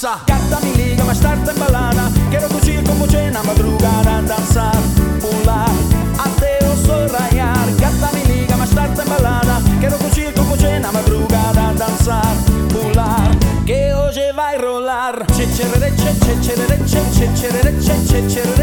gata mi liga, mas tarde en balada. Quiero cuchillo como cena, madrugada, danzar, pular, até o sol rayar. Gata mi liga, mas tarde en balada. Quiero cuchillo como cena, madrugada, danzar, pular, que hoje vai rolar. Che che che cerere che che cerere che che cerere che che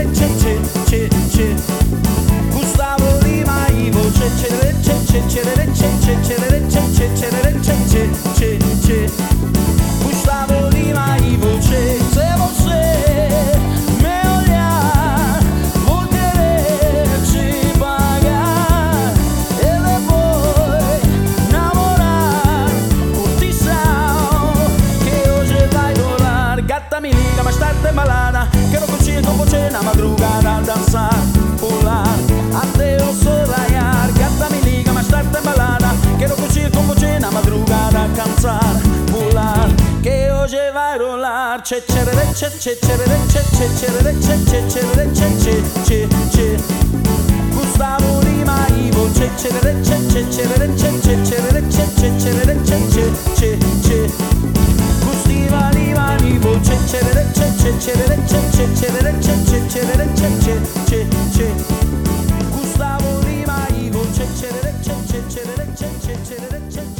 madrugada dançar pular até o sol raiar gata me liga mais tarde em balada quero curtir com você na madrugada cansar pular que hoje vai rolar che cerere che che cerere che che cerere che che cerere che che che che Gustavo Lima Ivo che cerere che che cerere che che cerere che che cerere che che che che Gustiva Lima Ivo che cerere che che cerere che che çeçerere çe çe çe çe. Gustavo Lima Igor çe çerere çe çe çerere çe çe çerere çe çe.